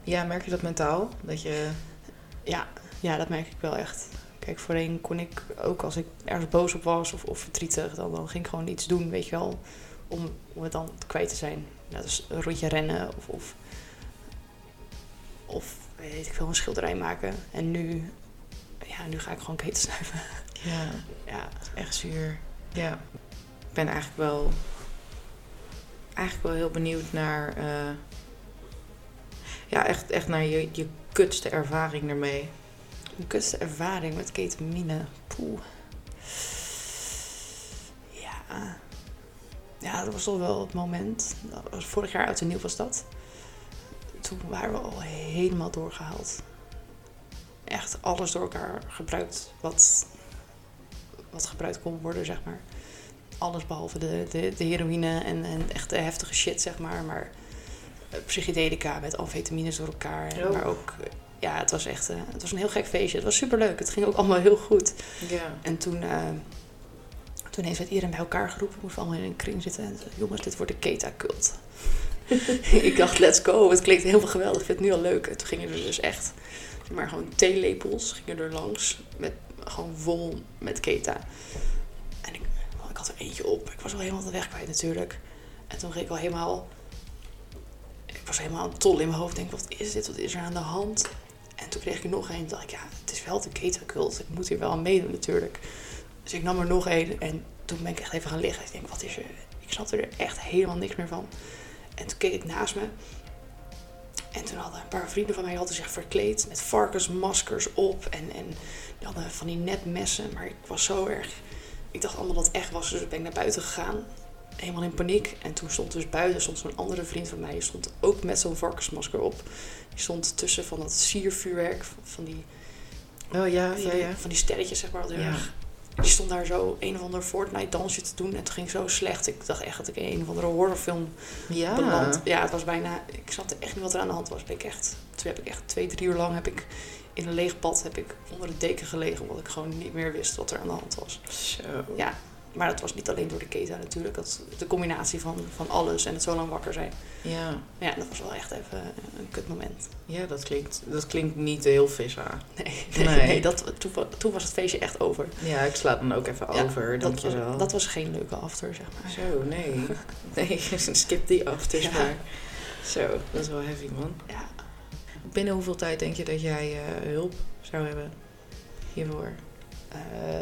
ja, merk je dat mentaal? Dat je... Ja, ja, dat merk ik wel echt. Kijk, voorheen kon ik ook als ik ergens boos op was of, of verdrietig, dan, dan ging ik gewoon iets doen, weet je wel, om, om het dan kwijt te zijn. Nou, dus een rondje rennen of, of, of weet ik veel, een schilderij maken. En nu, ja, nu ga ik gewoon keten snuiven. Ja, Ja, echt zuur. Ja. Ik ben eigenlijk wel... Eigenlijk wel heel benieuwd naar... eh, ja, echt, echt naar je, je kutste ervaring ermee. Mijn kutste ervaring met ketamine. Poeh. Ja. Ja, dat was toch wel het moment. Vorig jaar uit en nieuw was dat. Toen waren we al helemaal doorgehaald. Echt alles door elkaar gebruikt wat, wat gebruikt kon worden, zeg maar. Alles behalve de, de, de heroïne en, en echt de heftige shit, zeg maar. Maar psychedelica met amfetamines door elkaar. Oh. Maar ook, ja, het was echt eh, het was een heel gek feestje. Het was superleuk. Het ging ook allemaal heel goed. Ja. En toen, eh, toen heeft het iedereen bij elkaar geroepen. Moesten we allemaal in een kring zitten. En zei, jongens, dit wordt de Keta-cult. ik dacht, let's go. Het klinkt helemaal geweldig. Ik vind het nu al leuk. En toen gingen er dus echt, maar gewoon theelepels gingen er langs. Met, gewoon vol met Keta. En ik, oh, ik had er eentje op. Ik was wel helemaal de weg kwijt natuurlijk. En toen ging ik al helemaal... Ik was helemaal tol in mijn hoofd. Denk, wat is dit? Wat is er aan de hand? En toen kreeg ik nog een. dacht ik, ja, het is wel de Keta-cult. Ik moet hier wel aan meedoen natuurlijk. Dus ik nam er nog een. En toen ben ik echt even gaan liggen. Ik denk, wat is er? Ik snapte er echt helemaal niks meer van. En toen keek ik naast me. En toen hadden een paar vrienden van mij hadden zich verkleed met varkensmaskers op. En, en die van die netmessen. Maar ik was zo erg... Ik dacht allemaal dat het echt was. Dus ben ik naar buiten gegaan. Helemaal in paniek. En toen stond dus buiten stond zo'n andere vriend van mij. Die stond ook met zo'n varkensmasker op. Die stond tussen van dat siervuurwerk. Van die, Oh ja, van, ja, ja. van die sterretjes, zeg maar. Ja. Die stond daar zo een of ander Fortnite-dansje te doen. En het ging zo slecht. Ik dacht echt dat ik in een of andere horrorfilm Ja. beland. Ja, het was bijna... Ik snapte echt niet wat er aan de hand was. Ben ik echt, toen heb ik echt twee, drie uur lang heb ik in een leeg bad heb ik onder de deken gelegen. Omdat ik gewoon niet meer wist wat er aan de hand was. Zo. Ja, maar dat was niet alleen door de keta natuurlijk. Dat de combinatie van, van alles en het zo lang wakker zijn. Ja. Ja, dat was wel echt even een kut moment. Ja, dat klinkt, dat klinkt niet heel vissa. Nee, Nee. nee, nee dat, toen, toen was het feestje echt over. Ja, ik sla dan ook even Ja, over, Dat was, dat was geen leuke after, zeg maar. Zo, nee. Nee, skip die afters Ja. maar. Zo, dat is wel heavy, man. Ja, Binnen hoeveel tijd denk je dat jij eh, hulp zou hebben hiervoor? Eh,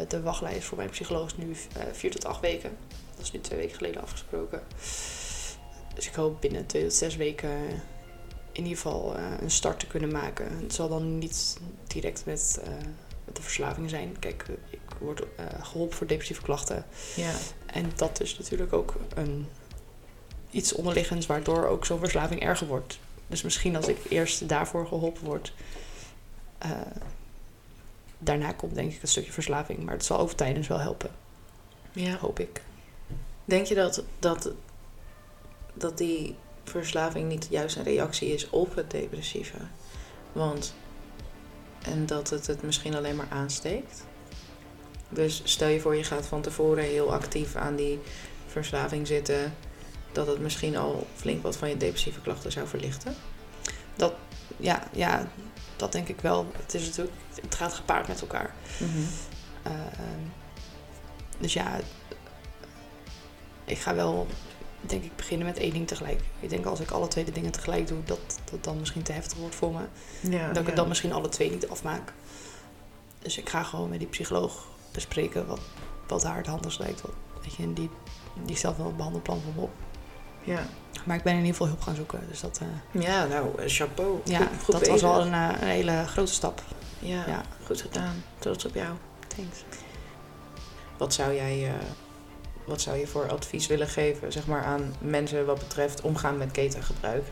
de wachtlijst voor mijn psycholoog is nu eh, vier tot acht weken. Dat is nu twee weken geleden afgesproken. Dus ik hoop binnen twee tot zes weken in ieder geval eh, een start te kunnen maken. Het zal dan niet direct met, met de verslaving zijn. Kijk, ik word eh, geholpen voor depressieve klachten. Ja. En dat is natuurlijk ook een, iets onderliggends waardoor ook zo'n verslaving erger wordt. Dus misschien als ik eerst daarvoor geholpen word, daarna komt denk ik een stukje verslaving. Maar het zal over tijdens wel helpen, ja. hoop ik. Denk je dat, dat, dat die verslaving niet juist een reactie is op het depressieve? Want, en dat het het misschien alleen maar aansteekt? Dus stel je voor, je gaat van tevoren heel actief aan die verslaving zitten, dat het misschien al flink wat van je depressieve klachten zou verlichten? Ja, ja, dat denk ik wel. Het, is natuurlijk, het gaat gepaard met elkaar. Eh, dus ja, ik ga wel, denk ik, beginnen met één ding tegelijk. Ik denk als ik alle twee de dingen tegelijk doe, dat dat dan misschien te heftig wordt voor me. Ja, dat ik het dan misschien alle twee niet afmaak. Dus ik ga gewoon met die psycholoog bespreken wat, wat haar het handigst lijkt. Wat, weet je, die, die stelt wel een behandelplan voor me op. Ja, Maar ik ben in ieder geval hulp gaan zoeken. Dus dat, eh, ja nou, eh, chapeau. ja, Goed- goed dat was wel een, eh, een hele grote stap. Ja, Ja. goed gedaan. Trots op jou. Thanks. Wat zou jij, wat zou je voor advies willen geven, zeg maar, aan mensen wat betreft omgaan met ketengebruik?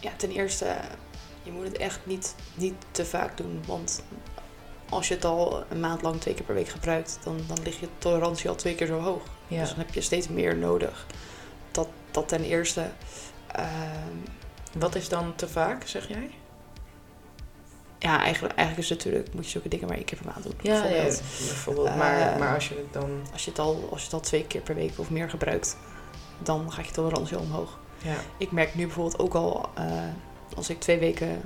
Ja, ten eerste, je moet het echt niet, niet te vaak doen. Want als je het al een maand lang twee keer per week gebruikt, dan, dan ligt je tolerantie al twee keer zo hoog. Ja. Dus dan heb je steeds meer nodig. Dat, ten eerste. Ehm, Wat is dan te vaak, zeg jij? ja, eigenlijk, eigenlijk is het natuurlijk, moet je zulke dingen maar één keer per maand doen. Ja, ja, bijvoorbeeld. bijvoorbeeld. maar, Eh, maar als je het dan... Als, je het al, als je het al twee keer per week of meer gebruikt, dan gaat je tolerantie omhoog. Ja, Ik merk nu bijvoorbeeld ook al, eh, als ik twee weken,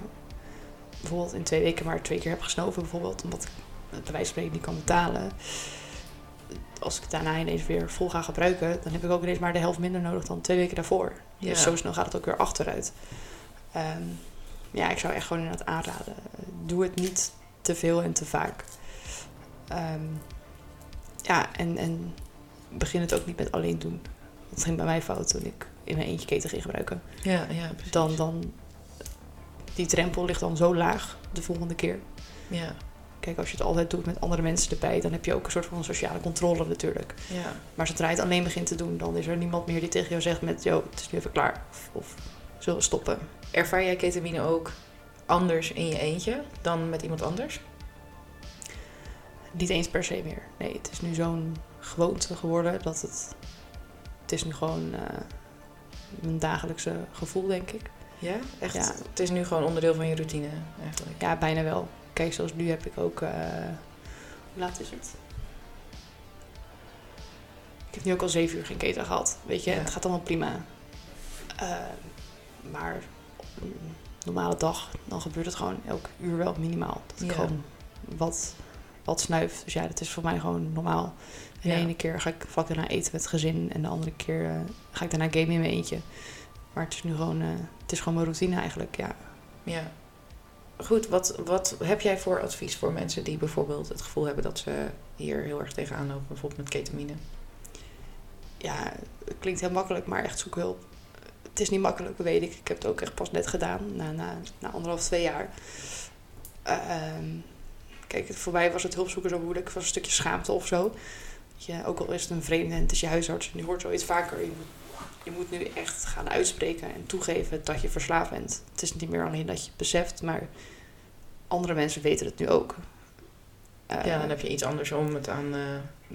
bijvoorbeeld in twee weken maar twee keer heb gesnoven, bijvoorbeeld, omdat ik het bij wijze van spreken niet kan betalen. Als ik daarna ineens weer vol ga gebruiken, dan heb ik ook ineens maar de helft minder nodig dan twee weken daarvoor. Ja. Dus zo snel gaat het ook weer achteruit. Ehm, ja, ik zou echt gewoon inderdaad aanraden. Doe het niet te veel en te vaak. Ehm, ja, en, en begin het ook niet met alleen doen. Dat ging bij mij fout toen ik in mijn eentje keten ging gebruiken. ja, ja precies. Dan, dan, die drempel ligt dan zo laag de volgende keer. Ja, Kijk, als je het altijd doet met andere mensen erbij, dan heb je ook een soort van sociale controle natuurlijk. ja. Maar zodra je het alleen begint te doen, dan is er niemand meer die tegen jou zegt met, yo, het is nu even klaar. Of, of zullen we stoppen? Ervaar jij ketamine ook anders in je eentje dan met iemand anders? Niet eens per se meer. Nee, het is nu zo'n gewoonte geworden dat het... Het is nu gewoon eh, mijn dagelijkse gevoel, denk ik. Ja, echt? Ja. Het is nu gewoon onderdeel van je routine eigenlijk. Ja, bijna wel. Kijk, zoals nu heb ik ook... eh, hoe laat is het? Ik heb nu ook al zeven uur geen keten gehad. Weet je, Ja. het gaat allemaal prima. Eh, maar op een normale dag, dan gebeurt het gewoon elk uur wel minimaal. Dat ik Ja. gewoon wat, wat snuif. Dus ja, dat is voor mij gewoon normaal. En Ja. de ene keer ga ik vlak daarna eten met het gezin. En de andere keer eh, ga ik daarna gamen in mijn eentje. Maar het is nu gewoon, eh, het is gewoon mijn routine eigenlijk, ja. Ja. Goed, wat, wat heb jij voor advies voor mensen die bijvoorbeeld het gevoel hebben dat ze hier heel erg tegenaan lopen, bijvoorbeeld met ketamine? ja, het klinkt heel makkelijk, maar echt zoek hulp. Het is niet makkelijk, weet ik. Ik heb het ook echt pas net gedaan, na, na, na anderhalf, twee jaar. Ehm, kijk, voor mij was het hulpzoeken zo moeilijk. Het was een stukje schaamte of zo. Je, ook al is het een vreemde en het is je huisarts. En je hoort zoiets vaker. Moet, je moet nu echt gaan uitspreken en toegeven dat je verslaafd bent. Het is niet meer alleen dat je het beseft, maar andere mensen weten het nu ook. Eh, ja, dan heb je iets anders om het aan eh,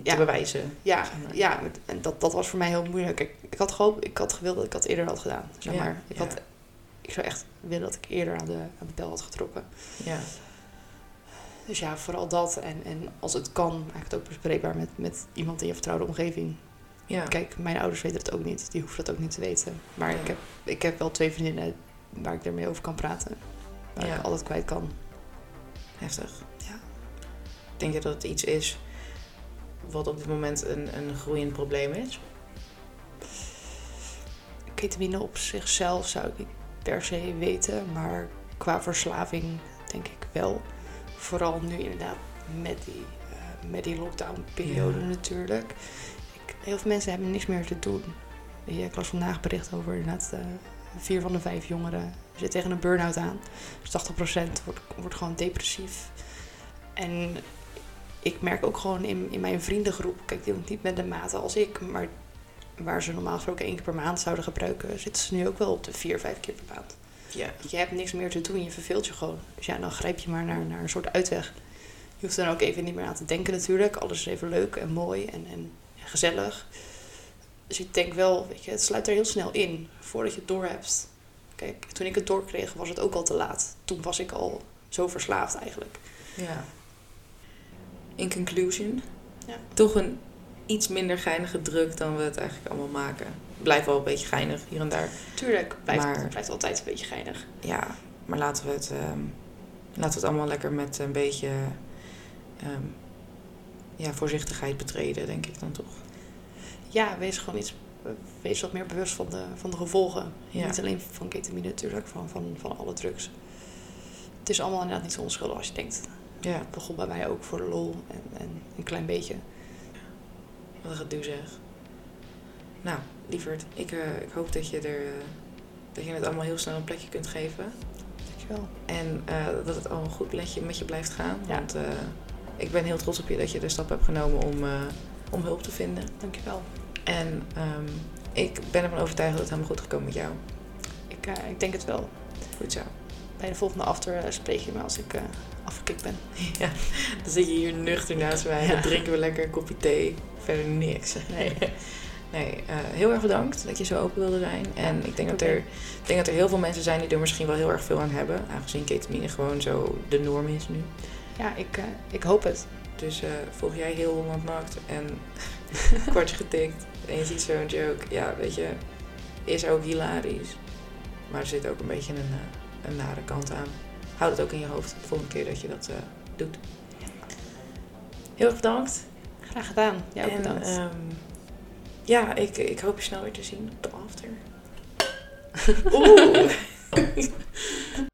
Ja. te bewijzen. Ja, Zeg maar. ja en dat, dat was voor mij heel moeilijk. Ik, ik had gehoopt, ik had gewild dat ik dat eerder had gedaan. Zeg Ja, maar. Ik, ja. had, ik zou echt willen dat ik eerder aan de, aan de bel had getrokken. Ja, Dus ja, vooral dat. En, en als het kan, maak het ook bespreekbaar met, met iemand in je vertrouwde omgeving. Ja. Kijk, mijn ouders weten het ook niet. Die hoeven dat ook niet te weten. Maar ik, heb, ik heb wel twee vriendinnen waar ik ermee over kan praten. Waar Ja. ik altijd kwijt kan. heftig. Ja. Denk je dat het iets is wat op dit moment een, een groeiend probleem is? ketamine op zichzelf zou ik niet per se weten, maar qua verslaving denk ik wel. Vooral nu inderdaad met die, eh, met die lockdown-periode Ja. natuurlijk. Heel veel mensen hebben niks meer te doen. Je, Ik las vandaag bericht over inderdaad eh, vier van de vijf jongeren zitten tegen een burn-out aan. Dus 80% wordt, wordt gewoon depressief. En ik merk ook gewoon in, in mijn vriendengroep, kijk, die niet met de mate als ik, maar waar ze normaal gesproken één keer per maand zouden gebruiken, zitten ze nu ook wel op de vier, vijf keer per maand. Ja. Je hebt niks meer te doen, je verveelt je gewoon. Dus ja, dan grijp je maar naar, naar een soort uitweg. Je hoeft dan ook even niet meer aan te denken natuurlijk. Alles is even leuk en mooi en, en gezellig. Dus ik denk wel, weet je, het sluit er heel snel in voordat je het door hebt. Kijk, toen ik het doorkreeg was het ook al te laat. Toen was ik al zo verslaafd eigenlijk. Ja. In conclusion, Ja. toch een iets minder geinige druk dan we het eigenlijk allemaal maken. Blijft wel een beetje geinig hier en daar. Tuurlijk, blijft, Maar- blijft altijd een beetje geinig. Ja, maar laten we het, ehm, laten we het allemaal lekker met een beetje ehm, ja, voorzichtigheid betreden, denk ik dan toch. Ja, wees gewoon iets, wees wat meer bewust van de, van de gevolgen. Ja. Niet alleen van ketamine natuurlijk, van, van, van alle drugs. Het is allemaal inderdaad niet zo onschuldig als je denkt. Ja, Het begon bij mij ook voor de lol en, en een klein beetje. wat een gedoe zeg. Nou, lieverd, ik, eh, ik hoop dat je, er, eh, dat je het allemaal heel snel een plekje kunt geven. Dankjewel. En eh, dat het allemaal goed met je, met je blijft gaan. Ja. Want ik ben heel trots op je dat je de stap hebt genomen om, eh, om hulp te vinden. Dankjewel. En ehm, ik ben ervan overtuigd dat het helemaal goed gaat komen met jou. Ik, eh, ik denk het wel. Goed zo. bij de volgende after eh, spreek je me als ik uh, afgekikt ben. Ja, dan zit je hier nuchter naast mij. Ja. Dan drinken we lekker een kopje thee. Verder niks. Nee. Nee, uh, heel erg bedankt dat je zo open wilde zijn. En ik denk, dat er, ik denk dat er heel veel mensen zijn die er misschien wel heel erg veel aan hebben. Aangezien ketamine gewoon zo de norm is nu. Ja, ik, uh, ik hoop het. Dus uh, volg jij heel Holland Nakt en kwartje getikt. En je ziet zo'n joke. Ja, weet je, is ook hilarisch. Maar er zit ook een beetje een, een nare kant aan. Houd het ook in je hoofd de volgende keer dat je dat doet. Heel erg bedankt. Graag gedaan. Jij ook en, bedankt. Um, ja, ik, ik hoop je snel weer te zien op de after. Oeh.